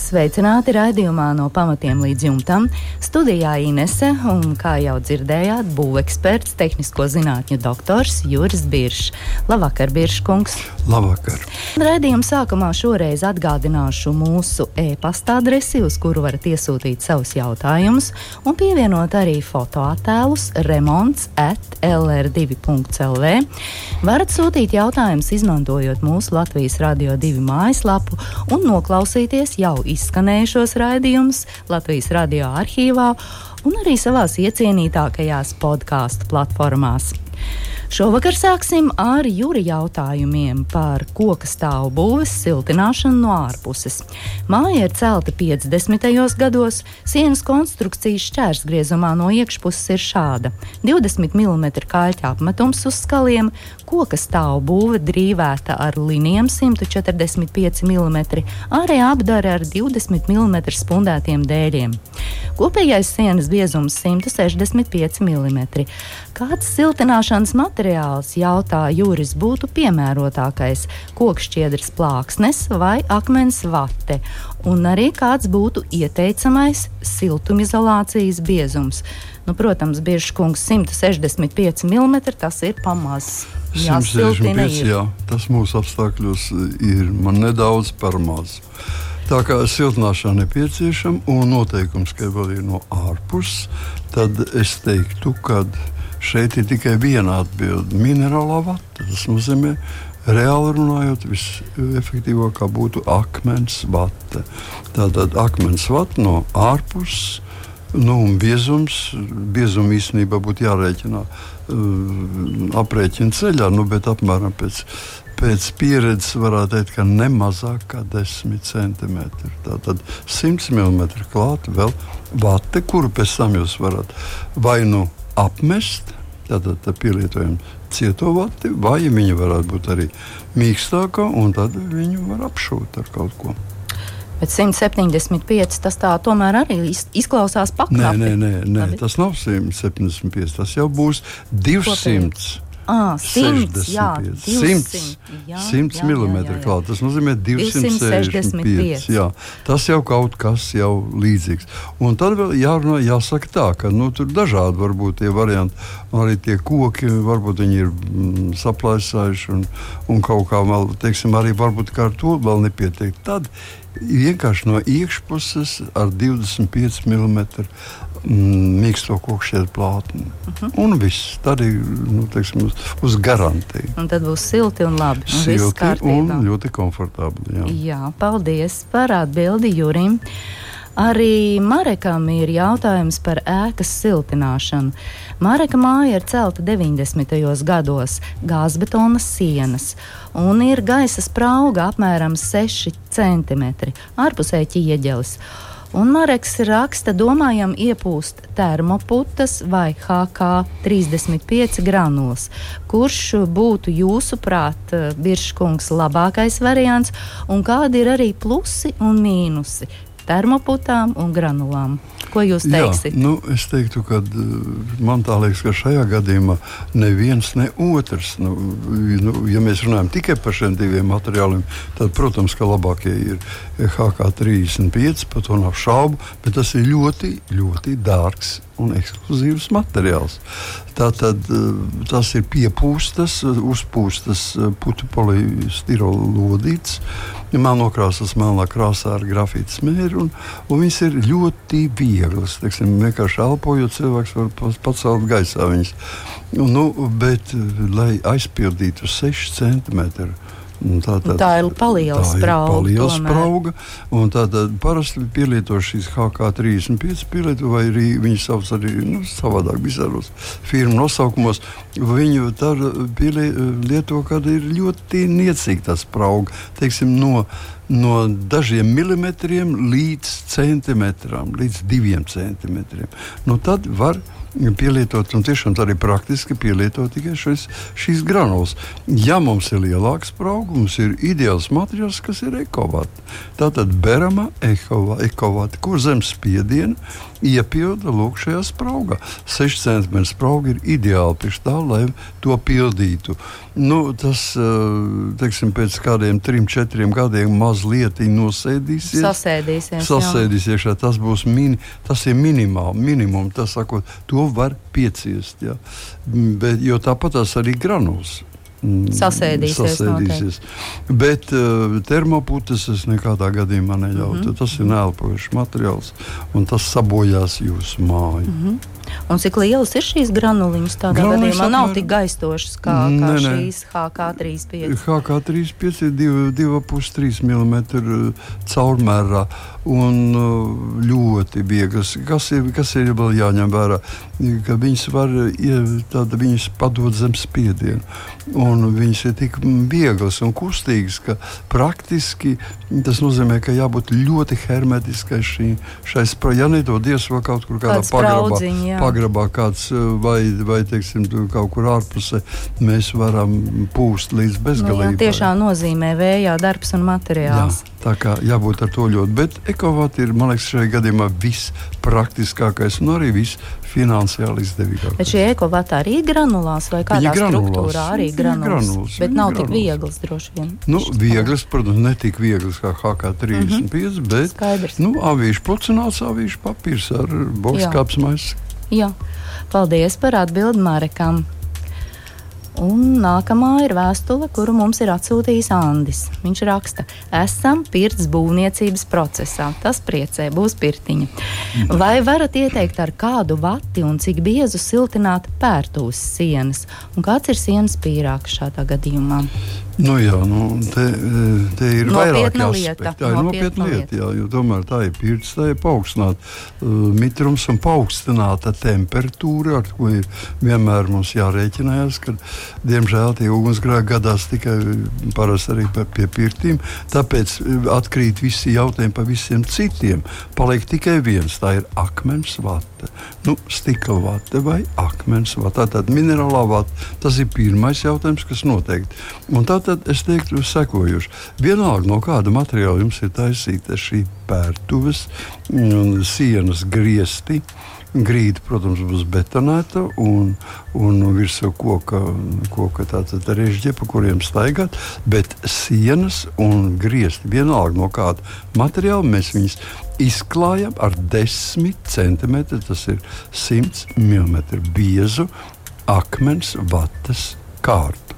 Sveicināti raidījumā no pamatiem līdz jumtam. Studijā Inese un, kā jau dzirdējāt, būveksperts, tehnisko zinātņu doktors Juris Biršs. Labvakar, Birškungs! Labvakar! Raidījuma sākumā šoreiz atgādināšu mūsu e-pasta adresi, uz kuru varat iesūtīt savus jautājumus un pievienot arī fotoattēlus remonts at lr2.lv. Varat sūtīt jautājumus izmantojot mūsu Latvijas Radio 2 mājaslapu un noklausīties jau izskanējušos raidījumus Latvijas radio arhīvā un arī savās iecienītākajās podkāstu platformās. Šovakar sāksim ar jūri jautājumiem par koka stāvu būves siltināšanu no ārpuses. Māja ir celta 50. gados, sienas konstrukcijas šķērsgriezumā no iekšpuses ir šāda - 20 mm kāļķa apmetums uz skaliem, koka stāvu būve drīvēta ar linijām 145 mm, ārējā apdara ar 20 mm spundētiem dēļiem. Kopējais sienas biezums 165 mm. Kāds siltināšanas materiāls, jautā Juris, būtu piemērotākais - kokšķiedras plāksnes vai akmens vate, un arī kāds būtu ieteicamais siltumizolācijas biezums. Nu, protams, bieži kungs 165 mm tas ir pamazs. Jā, 165, jā, tas mūsu apstākļos ir nedaudz par maz. Tā kā siltināšana nepieciešama un noteikums, ka vēl ir no ārpuses, tad es teiktu, ka šeit ir tikai viena atbilde - minerālā vata. Tas nozīmē, reāli runājot, visefektīvākā būtu akmens vata. Tātad akmens vata no ārpuses. Nu, biezums, biezums īstenībā būtu jārēķina uh, aprēķina ceļā, nu, bet apmēram pēc, pēc pieredzes varētu teikt, ka ne mazāk kā 10 cm. Tātad 100 mm klāt vēl vate, kuru pēc tam jūs varat vai nu apmest, tad pielietojam cieto vati, vai viņa varētu būt arī mīkstāka, un tad viņu var apšūt ar kaut ko. Bet 175 tas tā tomēr arī izklausās pakāpē. Nē, nē, nē, nē tas nav 175. Tas jau būs 200. Kopēji. Ah, 100, 60, jā, 200, 100, 100 mm klāt. Tas nozīmē 265. Jā, tas jau kaut kas jau līdzīgs. Un tad vēl jārunā, jāsaka tā, ka nu, tur dažādi var būt tie varianti. Arī tie koki, varbūt viņi ir mm, saplēsājuši un, un kaut kā vēl, teiksim, arī varbūt ar to vēl nepietiek. Tad vienkārši no iekšpuses ar 25 mm mīksto kokšķietu plātni. Uh -huh. Un viss. Tad ir nu, teiksim, uz, uz garantiju. Un tad būs silti un labi. Un silti un ļoti komfortabli. Jā. jā, paldies par atbildi Jurim. Arī Marekam ir jautājums par ēkas siltināšanu. Mareka māja ir celta 90. gados, gāzbetona sienas, un ir gaisa sprauga apmēram 6 cm, ārpusē ķieģelis. Un Mareks raksta, domājam, iepūst termoputas vai HK35 granulas. Kurš būtu jūsuprāt, Biržkungs, labākais variants, un kādi ir arī plusi un mīnusi termoputām un granulām? Ko jūs teiksiet? Jā, nu, es teiktu, ka man tā liekas, ka šajā gadījumā neviens ne otrs. Nu, nu, ja mēs runājam tikai par šiem diviem materiāliem, tad, protams, ka labākie ir HK35, par to nav šaubu, bet tas ir ļoti, ļoti dārgs un ekskluzīvs materiāls. Tātad tas ir piepūstas, uzpūstas putu polistirola lodītes melnokrāsas, melnā krāsā ar grafītu smēri. Un, un viņas ir ļoti vieglas. Teiksim, vienkārši elpojot, cilvēks var pacelt gaisā viņas. Nu, bet, lai aizpildītu 6 centimetrus Tā, tā, tā ir paliela sprauga. Paliela sprauga tātad parasti pielieto šīs HK35 pielieto, vai arī viņi sauc arī nu, savādāk bizarros firmu nosaukumos. Viņu pielieto, kad ir ļoti niecīga tā sprauga. Teiksim, no, no dažiem milimetriem līdz centimetram, līdz diviem centimetriem. Nu, tad var pielietot, un tiešām tā arī praktiski pielietot tikai šis, šīs granulas. Ja mums ir lielāks spraugs, mums ir ideāls materiāls, kas ir ekovāts. Tātad berama ekovāta, kur zem spiediena iepilda lūk šajā spraugā. 6 cm sprauga ir ideāli priekš tā, lai to pildītu. Nu, tas, eh, teiksim, pēc kādiem 3-4 gadiem mazliet nosēdīsies. Sasēdīsies. Sasēdīsies iekšā. Tas būs mini, tas ir minimāli, minimums. Tas, sakot, to var pieciest. Ja. Bet, jo tāpat tās arī granulas. Mm, sasēdīsies. sasēdīsies. Bet uh, termoputes es nekādā gadījumā neļautu. Mm -hmm. Tas ir neelpojošs materiāls un tas sabojās jūsu māju. Mm -hmm. Un cik lielas ir šīs granuliņas? Tādā Granuliņas gadījumā nav tik gaistošas kā, kā ne, šīs HK35. HK35 ir 2,5-3 mm caurmērā un uh, ļoti vieglas. Kas ir, kas ir vēl jāņem vērā? Ka viņas var tāda, viņas padot zem spiedienu. Un viņas ir tik vieglas un kustīgas, ka praktiski tas nozīmē, ka jābūt ļoti hermetiskai šī, šai spēlē. Ja nedodies vēl kaut kur kādā pagrabā, pagrabā kāds eh, vai, vai teiksim, kaut kur ārpusē, mēs varam pūst līdz bezgalībai. Nu, tiešām nozīmē vējā darbs un materiāls. Jā, tā kā jābūt ar to ļoti, bet ekovāti ir, man liekas, šajā gadījumā viss praktiskākais un arī viss finansiāli izdevīgāk. Bet šie ekovāti arī granulās vai kādā struktūrā arī granulas, granulas bet nav granulas. tik vieglas droši vien. Nu, vieglas, protams, ne tik vieglas kā HK35, mm -hmm. bet Skaidrs. nu, avīšu pucināts, avīšu papīrs ar bokskāps maisu. Jā, paldies par atbildi Marekam. Un nākamā ir vēstule, kuru mums ir atsūtījis Andris. Viņš raksta, esam pirts būvniecības procesā. Tas priecē, būs pirtiņa. Vai varat ieteikt, ar kādu vati un cik biezu siltināt pērtūs sienas? Un kāds ir sienas pīrāks šādā gadījumā? Nu, jā, nu, te, te ir vairāk aspekti. Tā ir nopietna lieta, lieta jā, jo tomēr tā ir pirts, tā ir paaugstināta uh, mitrums un paaugstināta temperatūra, ar ko ir vienmēr mums jārēķinās, ka, diemžēl, tie ugunsgrēki gadās tikai parasti arī pie pirtīm. Tāpēc uh, atkrīt visi jautājumi par visiem citiem. Paliek tikai viens, tā ir akmens vata. Nu, stikla vata vai akmens vata. Tātad minerālā vata. Tas ir pirmais jautājums, kas noteikti. Un tātad tad es teiktu, sekojuši. Vienalga no kāda materiāla jums ir taisīta šī pērtuves, sienas griezti. Grīda, protams, būs betonēta un, un virsū koka, koka režģie, pa kuriem staigāt, bet sienas un griezti vienalga no kāda materiāla mēs viņus izklājam ar 10 centimetriem, tas ir 100 mm biezu akmens vatas kārtu.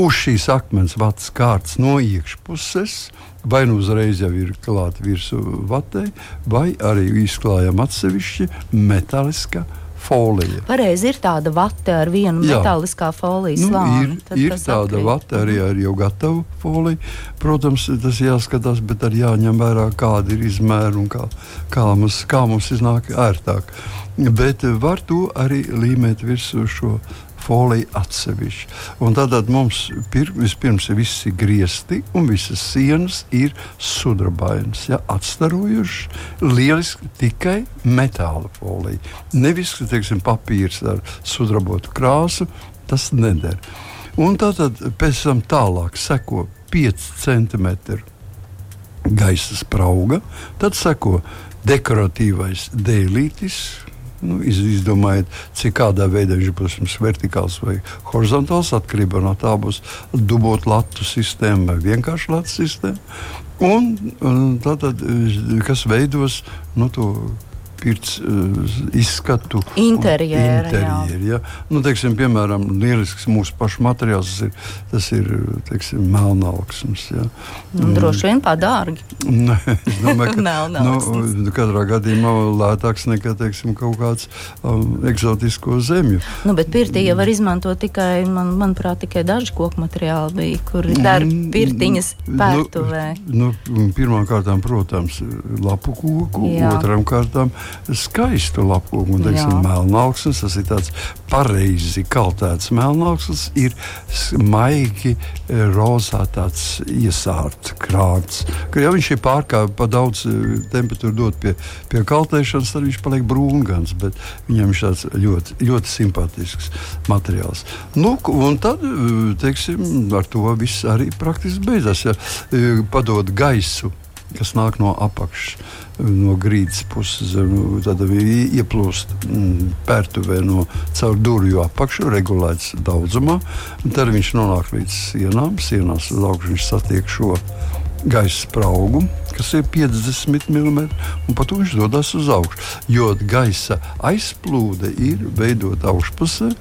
Uz šīs akmens vatas kārtas no iekšpuses vai nu uzreiz jau ir klāta virsū vatē, vai arī izklājam atsevišķi metāliska folija. Pareizi ir tāda vate ar vienu Jā. metāliskā folijas nu, slāni. Ir, ir tāda atkrīt. vate arī ar jau gatavu foliju. Protams, tas jāskatās, bet arī jāņem vērā, kāda ir izmēra un kā, kā, mums, kā mums iznāk ērtāk. Bet var to arī līmēt virsū šo folija atsevišķi. Un tātad mums pir, vispirms ir visi griezti un visas sienas ir sudrabainas, ja, atstarojušas. Lieliski tikai metāla folija. Nevis, teiksim, papīrs ar sudrabotu krāsu, tas neder. Un tātad pēc tam tālāk seko 5 centimetri gaisa sprauga, tad seko dekoratīvais dēlītis, Nu, izdomājiet, cik kādā veidā viņš būs jums vertikāls vai horizontāls. Atkarībā no tā būs dubult latu sistēma vai vienkārši latu sistēma. Un, un tātad, kas veidos nu, to pirts uh, izskatu. Interjera, interjeri, ja. nu, teiksim, piemēram, lielisks mūsu pašu materiāls ir, tas ir teiksim, melnaugsnes. Ja. Nu, droši vien padārgi. Nē, es domāju, ka nu, katrā gadījumā lētāks nekā teiksim, kaut kāds um, eksotisko zemju. Nu, bet pirtī jau var izmantot tikai, man, manuprāt, tikai daži koku materiāli bija, kur dar mm, pirtiņas pērtuvē. Nu, nu, pirmām kārtām, protams, lapu koku, Jā. otrām kārtām skaistu lapūgu. Teiksim, melnaugsnes, tas ir tāds pareizi kaltēts melnaugsnes, ir maigi e, rozā tāds iesārts krāts. Ja viņš ir pārkāpis pa daudz e, temperatūru dot pie, pie kaltēšanas, tad viņš paliek brūngans, bet viņam ir tāds ļoti, ļoti simpātisks materiāls. Nu, un tad, e, teiksim, ar to viss arī praktiski beidzas. Ja padod gaisu kas nāk no apakšas, no grīdas puses. Nu, ieplūst pērtuvē no caur durvju apakšu, regulēts daudzumā. Tad viņš nonāk līdz sienām. Sienās uz augšu viņš satiek šo gaisa spraugu, kas ir 50 mm, un pat viņš dodas uz augšu. Jo gaisa aizplūde ir veidota augšpusē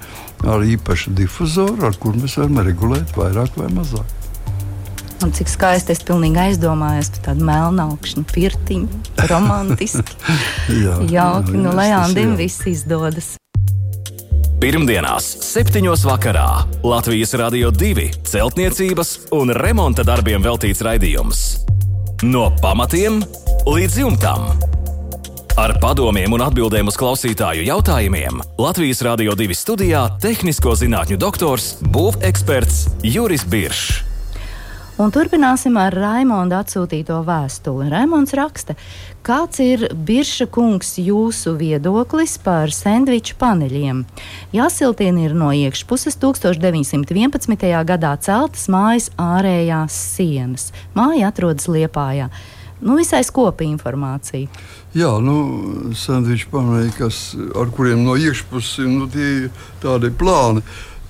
ar īpašu difuzoru, ar kuru mēs varam regulēt vairāk vai mazāk. Un cik skaisti es pilnīgi aizdomājos par tādu melnaukšanu, pirtiņu, romantiski. jā, Jauki, nu, lai Andim viss izdodas. Pirmdienās, 7. vakarā Latvijas Rādio 2 celtniecības un remonta darbiem veltīts raidījums. No pamatiem līdz jumtam. Ar padomiem un atbildēm uz klausītāju jautājumiem Latvijas Rādio 2 studijā - tehnisko zinātņu doktors, būveksperts Juris Biršs. Un turpināsim ar Raimonda atsūtīto vēstuli. Raimonds raksta, kāds ir Birša kungs jūsu viedoklis par sandviču paneļiem? Jāsiltina ir no iekšpuses 1911. gadā celtas mājas ārējās sienas. Māja atrodas Liepājā. Nu, visai skopa informācija. Jā, nu, sandviču paneļi, kas, ar kuriem no iekšpuses nu, tie tādi plāni,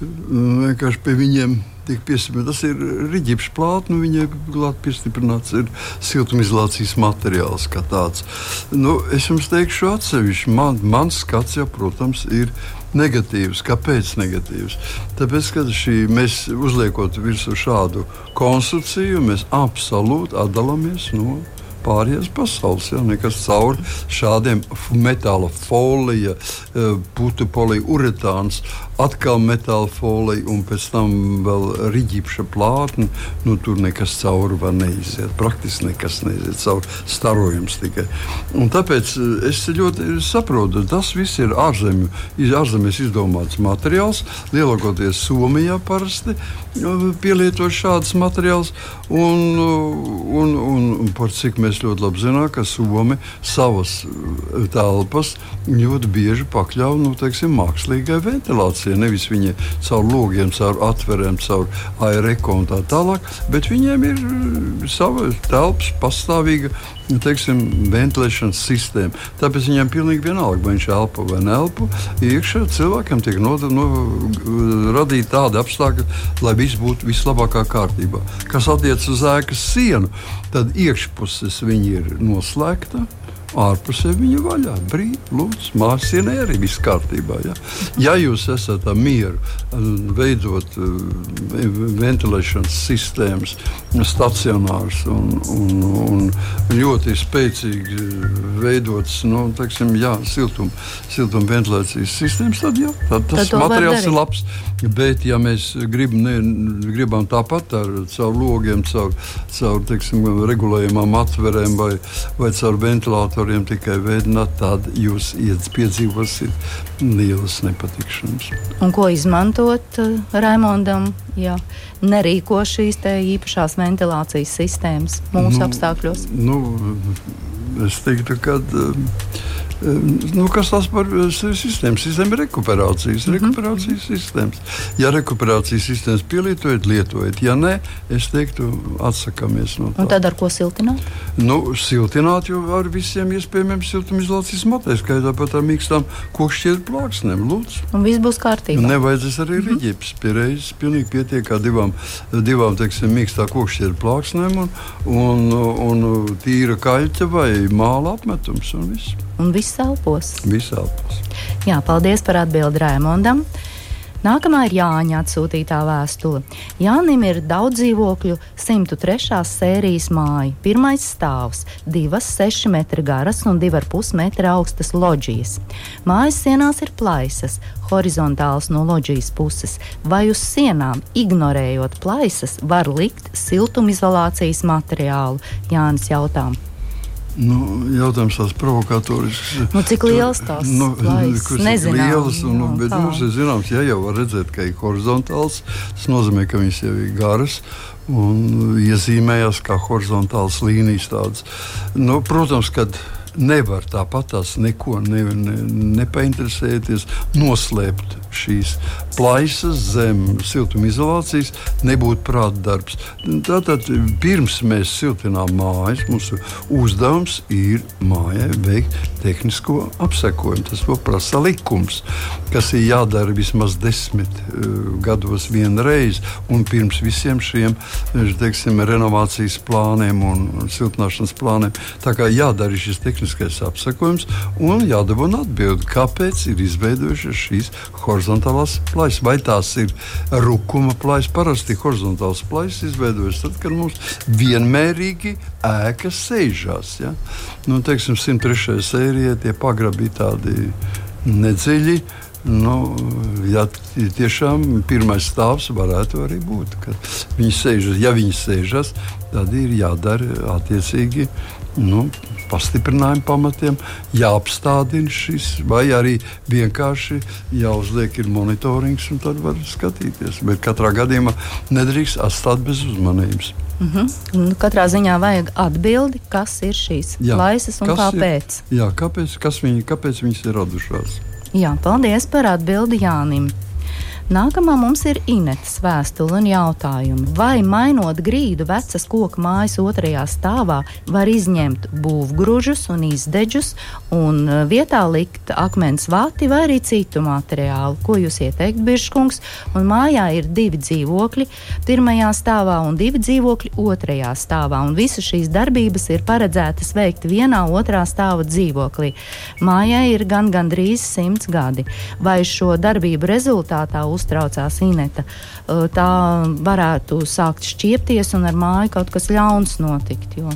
vienkārši pie viņiem tiek piestiprināts. Tas ir rīķis plāts, nu, viņai klāt piestiprināts ir siltumizolācijas materiāls kā tāds. Nu, es jums teikšu atsevišķi, man, mans skats jau, protams, ir negatīvs. Kāpēc negatīvs? Tāpēc, ka šī, mēs uzliekot virsū šādu konstrukciju, mēs absolūti atdalāmies no pārējās pasaules. Ja? Nekas caur šādiem metāla folija, eh, putu poliuretāns, atkal metāla folija un pēc tam vēl rīķipša plātne. Nu, tur nekas cauri var neiziet. Praktiski nekas neiziet cauri. Starojums tikai. Un tāpēc eh, es ļoti saprotu, tas viss ir ārzemju, ārzemēs izdomāts materiāls. Lielākoties Somijā parasti eh, pielieto šādus materiālus. Un, un, un, un par cik mēs ļoti labi zinām, ka Somi savas eh, telpas ļoti bieži pakļauj nu, teiksim, mākslīgai ventilācijai. Nevis viņi caur logiem, caur atverēm, caur aereko un tā tālāk, bet viņiem ir eh, sava telpas pastāvīga teiksim, ventilēšanas sistēma. Tāpēc viņam pilnīgi vienalga, vai viņš elpo vai nelpo. Iekšā cilvēkam tiek no, no, radīti tādi apstākļi, lai viss būtu vislabākā kārtībā. Kas attiecas uz ēkas sienu, tad iekšpuses viņi ir noslēgta ārpusē viņa vaļā. Brīvi, lūdzu, mākslinieci arī viss kārtībā. Ja, ja jūs esat mieru, veidot uh, ventilēšanas sistēmas, stacionārs un, un, un ļoti spēcīgi veidots nu, teiksim, jā, siltum, siltum ventilācijas sistēmas, tad, jā, tad tas tad materiāls ir labs. Bet, ja mēs grib, ne, gribam tāpat ar caur logiem, caur, caur teiksim, regulējumām atverēm vai, vai caur ventilātoru, faktoriem tikai veidināt, tad jūs piedzīvosiet lielas nepatikšanas. Un ko izmantot uh, Raimondam, ja nerīko šīs īpašās ventilācijas sistēmas mūsu nu, apstākļos? Nu, es teiktu, ka. Uh, Nu, kas tas par eh, sistēmu? Sistēma ir rekuperācijas, -hmm. rekuperācijas sistēmas. Ja rekuperācijas sistēmas pielietojat, lietojiet. Ja nē, es teiktu, atsakāmies no tā. Un tad ar ko siltināt? Nu, siltināt jau ar visiem iespējamiem siltumizolācijas materiāliem, kā tāpat ar mīkstām kokšķietu plāksnēm. Lūdzu. Un viss būs kārtībā. Nevajadzēs arī mm -hmm. rīķis. Pie reizes pilnīgi pietiek ar divām, divām teiksim, mīkstā kokšķietu plāksnēm un, un, un tīra kaļķa vai māla apmetums un viss un viss elpos. Viss elpos. Jā, paldies par atbildi Raimondam. Nākamā ir Jāņa atsūtītā vēstule. Jānim ir daudz dzīvokļu, 103. sērijas māja, pirmais stāvs, divas 6 metri garas un 2,5 metri augstas loģijas. Mājas sienās ir plaisas, horizontāls no loģijas puses, vai uz sienām, ignorējot plaisas, var likt siltumizolācijas materiālu? Jānis jautā. Nu, jautājums tāds provokatorisks. Nu, cik liels tas nu, ir? Nezinu. Lielas, un, nu, bet tā. mums ir zināms, ja jau var redzēt, ka ir horizontāls, tas nozīmē, ka viņas jau ir garas un iezīmējas kā horizontāls līnijas. Tādas. Nu, protams, kad nevar tāpat tās neko ne, ne, nepainteresēties, noslēpt šīs plaisas zem siltumizolācijas, nebūtu prāta darbs. Tātad pirms mēs siltinām mājas, mūsu uzdevums ir mājai veikt tehnisko apsekojumu. Tas prasa likums, kas ir jādara vismaz desmit uh, gados vienreiz, un pirms visiem šiem teiksim, renovācijas plāniem un siltināšanas plāniem. Tā kā jādara šis tehniskais tehniskais apsakojums un jādabūna atbildi, kāpēc ir izveidojušās šīs horizontālās plaisas. Vai tās ir rukuma plaisas, parasti horizontāls plaisas izveidojas tad, kad mums vienmērīgi ēkas sēžās. Ja? Nu, teiksim, 103. sērijā tie pagrabi ir tādi nedziļi. Nu, ja tiešām pirmais stāvs varētu arī būt, viņi sēžas, ja viņi sēžas, tad ir jādara attiecīgi nu, pastiprinājumu pamatiem, jāapstādina šis, vai arī vienkārši jāuzliek ir monitorings, un tad var skatīties. Bet katrā gadījumā nedrīkst atstāt bez uzmanības. Mm -hmm. Katrā ziņā vajag atbildi, kas ir šīs jā, plaisas un kāpēc. Ir, jā, kāpēc, viņi, kāpēc viņas ir radušās? Jā, paldies par atbildi Jānim. Nākamā mums ir Inetes vēstule un jautājumi. Vai mainot grīdu vecas koku mājas otrajā stāvā, var izņemt būvgrūžus un izdeģus un e, vietā likt akmens vati vai arī citu materiālu? Ko jūs ieteikt, Biržkungs? Un mājā ir divi dzīvokļi, pirmajā stāvā un divi dzīvokļi otrajā stāvā. Un visas šīs darbības ir paredzētas veikt vienā otrā stāva dzīvoklī. Mājai ir gan gandrīz simts gadi. Vai šo darbību rezultātā uztraucās Ineta. Tā varētu sākt šķiepties un ar māju kaut kas ļauns notikt. Jo,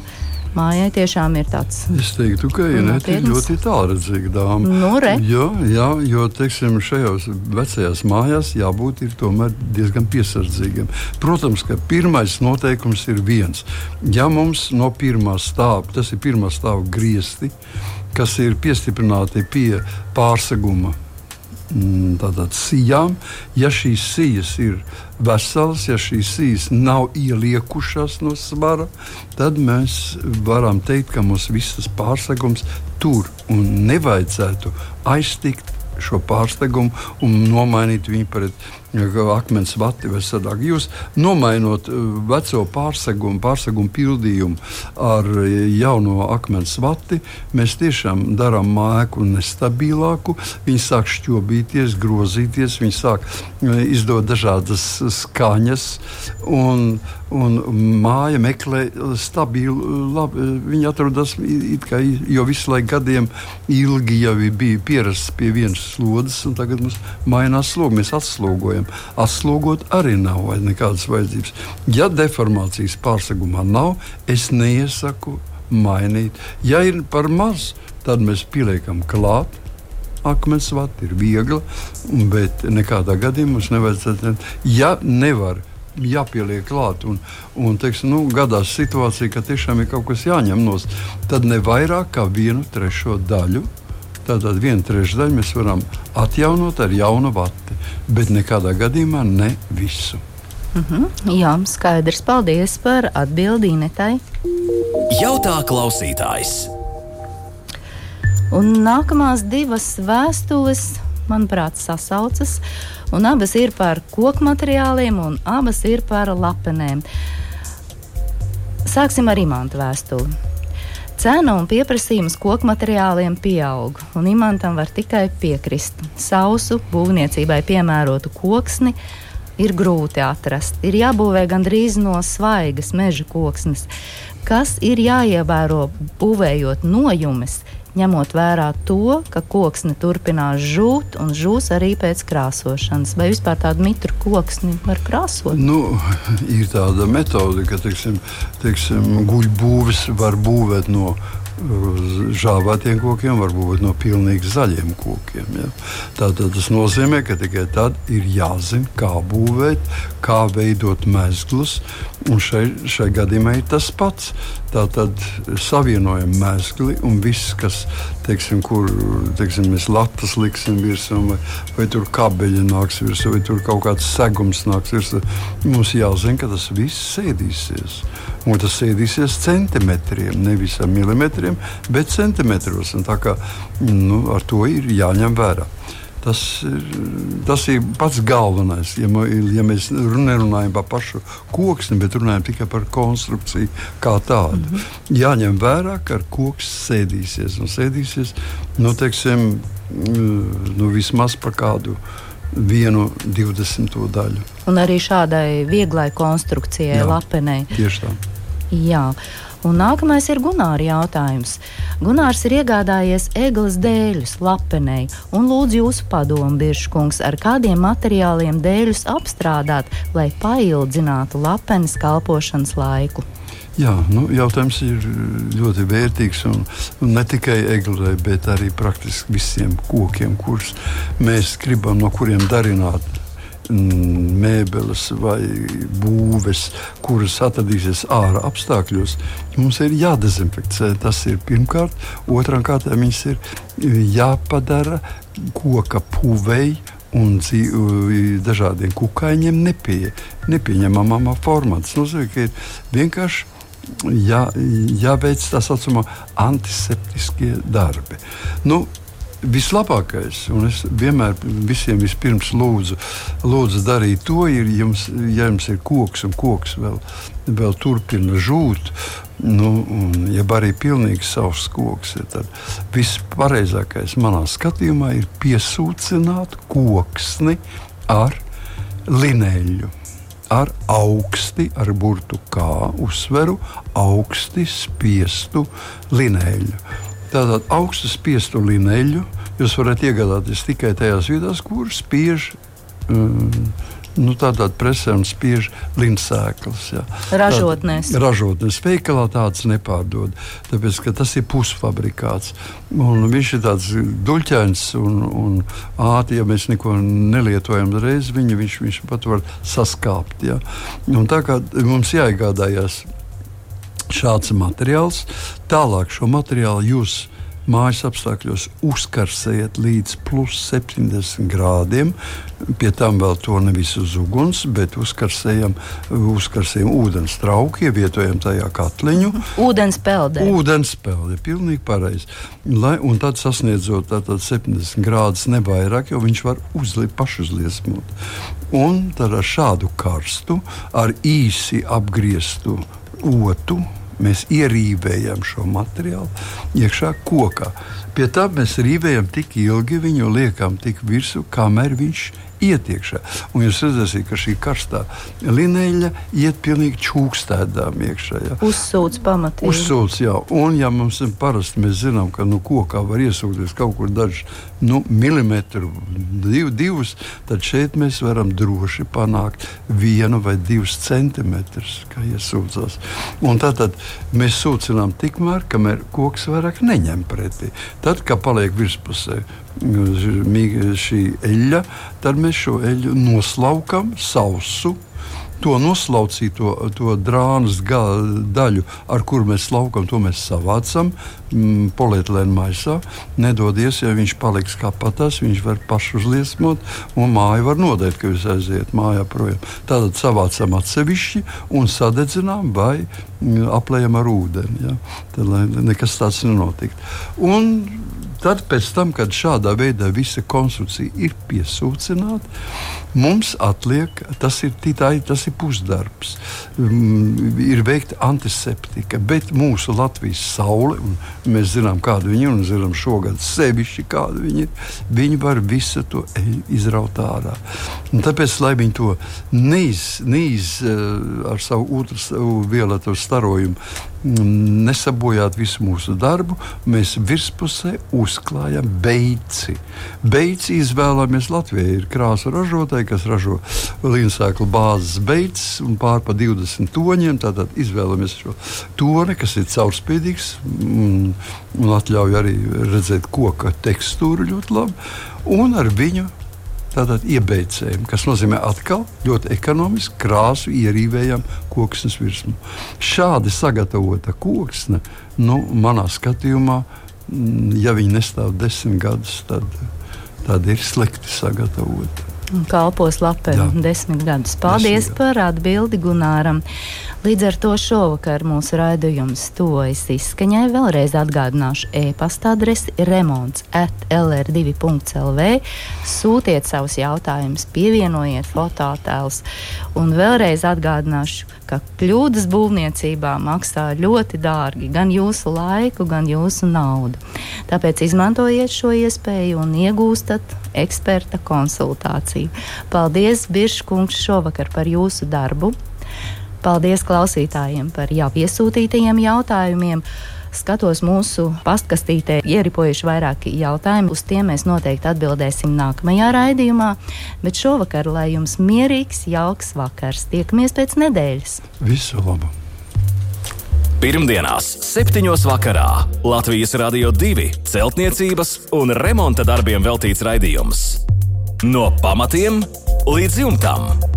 Mājai tiešām ir tāds. Es teiktu, ka Inêta ir ļoti tālredzīga dāma. Nu, re. jo, jā, jo teiksim, šajās vecajās mājās jābūt diezgan piesardzīgiem. Protams, ka pirmais noteikums ir viens. Ja mums no pirmā stāva, tas ir pirmā stāva griezti, kas ir piestiprināti pie pārseguma tātad sijām. Ja šīs sijas ir veselas, ja šīs sijas nav ieliekušās no svara, tad mēs varam teikt, ka mums visas pārsegums tur un nevajadzētu aiztikt šo pārsteigumu un nomainīt viņu pret akmens vati vai sadāk. Jūs nomainot uh, veco pārsegumu, pārsegumu pildījumu ar jauno akmens vati, mēs tiešām darām māku nestabilāku. Viņi sāk šķobīties, grozīties, viņi sāk uh, izdot dažādas skaņas. Un, Un māja meklē stabilu, labi, viņi atrodas kā jau visu laiku gadiem ilgi jau bija pierasts pie vienas slodzes, un tagad mums mainās slogi, mēs atslogojam. Atslogot arī nav nekādas vajadzības. Ja deformācijas pārsegumā nav, es neiesaku mainīt. Ja ir par maz, tad mēs pieliekam klāt akmens vati ir viegli, bet nekādā gadījumā mums nevajadzētu. Ja nevar jāpieliek klāt. Un, un teiksim, nu, gadās situācija, ka tiešām ir kaut kas jāņem no tad ne vairāk kā vienu trešo daļu. Tātad vienu trešdaļu mēs varam atjaunot ar jaunu vati, bet nekādā gadījumā ne visu. Mm -hmm, jā, skaidrs. Paldies par atbildi Inetai. Jautā klausītājs. Un nākamās divas vēstules, manuprāt, sasaucas. Un abas ir par koku materiāliem, un abas ir par lapenēm. Sāksim ar imanta vēstuli. Cena un pieprasījums koku materiāliem pieaug, un imantam var tikai piekrist. Sausu, būvniecībai piemērotu koksni ir grūti atrast. Ir jābūvē gandrīz no svaigas meža koksnes, kas ir jāievēro būvējot nojumes, ņemot vērā to, ka koksne turpinās žūt un žūs arī pēc krāsošanas. Vai vispār tādu mitru koksni var krāsot? Nu, ir tāda metode, ka teiksim, teiksim, guļbūvis var būvēt no žāvētiem kokiem, var būt no pilnīgi zaļiem kokiem. Ja. Tātad tas nozīmē, ka tikai tad ir jāzina, kā būvēt, kā veidot mezglus. Un šai, šai gadījumā ir tas pats. Tātad savienojam mezgli un viss, kas, teiksim, kur teiksim, mēs latas liksim virsū, vai, vai tur kabeļi nāks virsū, vai tur kaut kāds segums nāks virsū. Mums jāzina, ka tas viss sēdīsies. Un tas sēdīsies centimetriem, nevis ar milimetriem, bet centimetros. Un tā kā nu, ar to ir jāņem vērā. Tas, tas ir pats galvenais. Ja, ja mēs nerunājam par pašu koksni, bet runājam tikai par konstrukciju kā tādu, mm -hmm. jāņem vērā, ka koks sēdīsies un sēdīsies nu, teiksim, nu, vismaz par kādu vienu divdesmito daļu. Un arī šādai vieglai konstrukcijai, Jā, lapenei. Tieši tā. Jā. Un nākamais ir Gunārs jautājums. Gunārs ir iegādājies eglis dēļus lapenei un lūdz jūsu padomu, Biržkungs, ar kādiem materiāliem dēļus apstrādāt, lai paildzinātu lapenes kalpošanas laiku. Jā, nu, jautājums ir ļoti vērtīgs. Un, un ne tikai eglē, bet arī praktiski visiem kokiem, kurus mēs gribam no kuriem darināt mēbeles vai būves, kuras atradīsies ārā apstākļos, mums ir jādezinficē. Tas ir pirmkārt. Otrām kārtām viņas ir jāpadara koka puvei un dažādiem kukaiņiem nepie, nepieņemamā formā. Tas nozīmē, ka ir vienkārši jā, jāveic tā saucamā antiseptiskie darbi. Nu, vislabākais, un es vienmēr visiem vispirms lūdzu, lūdzu darīt to, ir, jums, ja jums ir koks un koks vēl, vēl turpina žūt. Nu, un, ja arī pilnīgi savs koks, ja, tad vispareizākais manā skatījumā ir piesūcināt koksni ar lineļu ar augsti, ar burtu kā uzsveru, augsti spiestu linēļu. Tātad augstu spiestu lineļu jūs varat iegādāties tikai tajās vietās, kur spiež. Um, nu, tādā presē un spiež linsēklas. Ja. Ražotnēs. Tā, ražotnēs. Veikalā tādas nepārdod, tāpēc tas ir pusfabrikāts. Un viņš ir tāds duļķains un, un ātri, ja mēs neko nelietojam reiz, viņu, viņš, viņš pat var saskāpt. Ja. Un tā kā mums jāiegādājas šāds materiāls. Tālāk šo materiālu jūs mājas apstākļos uzkarsējat līdz plus 70 grādiem. Pie tam vēl to nevis uz uguns, bet uzkarsējam, uzkarsējam ūdens trauku, ievietojam tajā katliņu. Ūdens peldē. Ūdens peldē, pilnīgi pareizi. Lai, un tad sasniedzot tātad 70 grādus nevairāk, jo viņš var uzlikt pašuzliesmot. Un tad ar šādu karstu, ar īsi apgrieztu otu mēs ierīvējam šo materiālu iekšā kokā. Pie tam mēs rīvējam tik ilgi, viņu liekam tik virsū, kamēr viņš ir ietiekšā. Un jūs redzēsiet, ka šī karstā lineļa iet pilnīgi čūkstēdām iekšā. Ja. Uzsūc pamatīgi. Uzsūc, jā. Un ja mums ir parasti, mēs zinām, ka nu, kokā var iesūkties kaut kur dažs nu, milimetru, div, divus, tad šeit mēs varam droši panākt vienu vai divus centimetrus, kā iesūcās. Un tātad mēs sūcinām tikmēr, kamēr koks vairāk neņem pretī. Tad, kad paliek virspusē, šī eļļa, tad mēs šo eļļu noslaukam sausu. To noslaucīto to drānas daļu, ar kuru mēs laukam, to mēs savācam mm, polietilēna maisā. Nedodies, ja viņš paliks kā patās, viņš var pašuzliesmot, un māja var nodēt, ka jūs aiziet mājā projām. Tātad savācam atsevišķi un sadedzinām vai mm, aplējam ar ūdeni, ja? tad, lai nekas tāds nenotiktu. Un Tad, tam, kad šādā veidā visa konstrukcija ir piesūcināta, mums atliek tas ir, titai, tas ir pusdarbs. Mm, ir veikta antiseptika, bet mūsu Latvijas saule, mēs zinām, kāda viņa ir, un zinām šogad sevišķi, kāda viņa ir, viņi var visu to izraut ārā. Un tāpēc, lai viņi to neiz, neiz eh, ar savu ultravioletu starojumu nesabojāt visu mūsu darbu, mēs virspusē uzklājam beici. Beici izvēlamies Latvijā. Ir krāsa ražotāji, kas ražo līnsēklu bāzes beidzes un pār pa 20 toņiem. Tātad izvēlamies šo toni, kas ir caurspīdīgs un, un atļauj arī redzēt koka tekstūru ļoti labi. Un ar viņu tātad iebeicējam, kas nozīmē atkal ļoti ekonomiski krāsu ierīvējam koksnes virsmu. Šādi sagatavota koksne, nu, manā skatījumā, mm, ja viņi nestāv desmit gadus, tad, tad ir slikti sagatavota. Kalpos lapē desmit gadus. Paldies desmit. par atbildi Gunāram. Līdz ar to šovakar mūsu raidījums tojas izskaņai. Vēlreiz atgādināšu e-pasta adresi remonds at lr2.lv. Sūtiet savus jautājumus, pievienojiet fototēlus. Un vēlreiz atgādināšu, ka kļūdas būvniecībā maksā ļoti dārgi gan jūsu laiku, gan jūsu naudu. Tāpēc izmantojiet šo iespēju un iegūstat eksperta konsultāciju. Paldies, Biržkungs, šovakar par jūsu darbu! Paldies klausītājiem par jau iesūtītajiem jautājumiem. Skatos mūsu pastkastītē, ieripojuši vairāki jautājumi. Uz tiem mēs noteikti atbildēsim nākamajā raidījumā. Bet šovakar, lai jums mierīgs, jauks vakars, tiekamies pēc nedēļas. Visu labu! Pirmdienās, 7. vakarā Latvijas Rādio 2 celtniecības un remonta darbiem veltīts raidījums. No pamatiem līdz jumtam!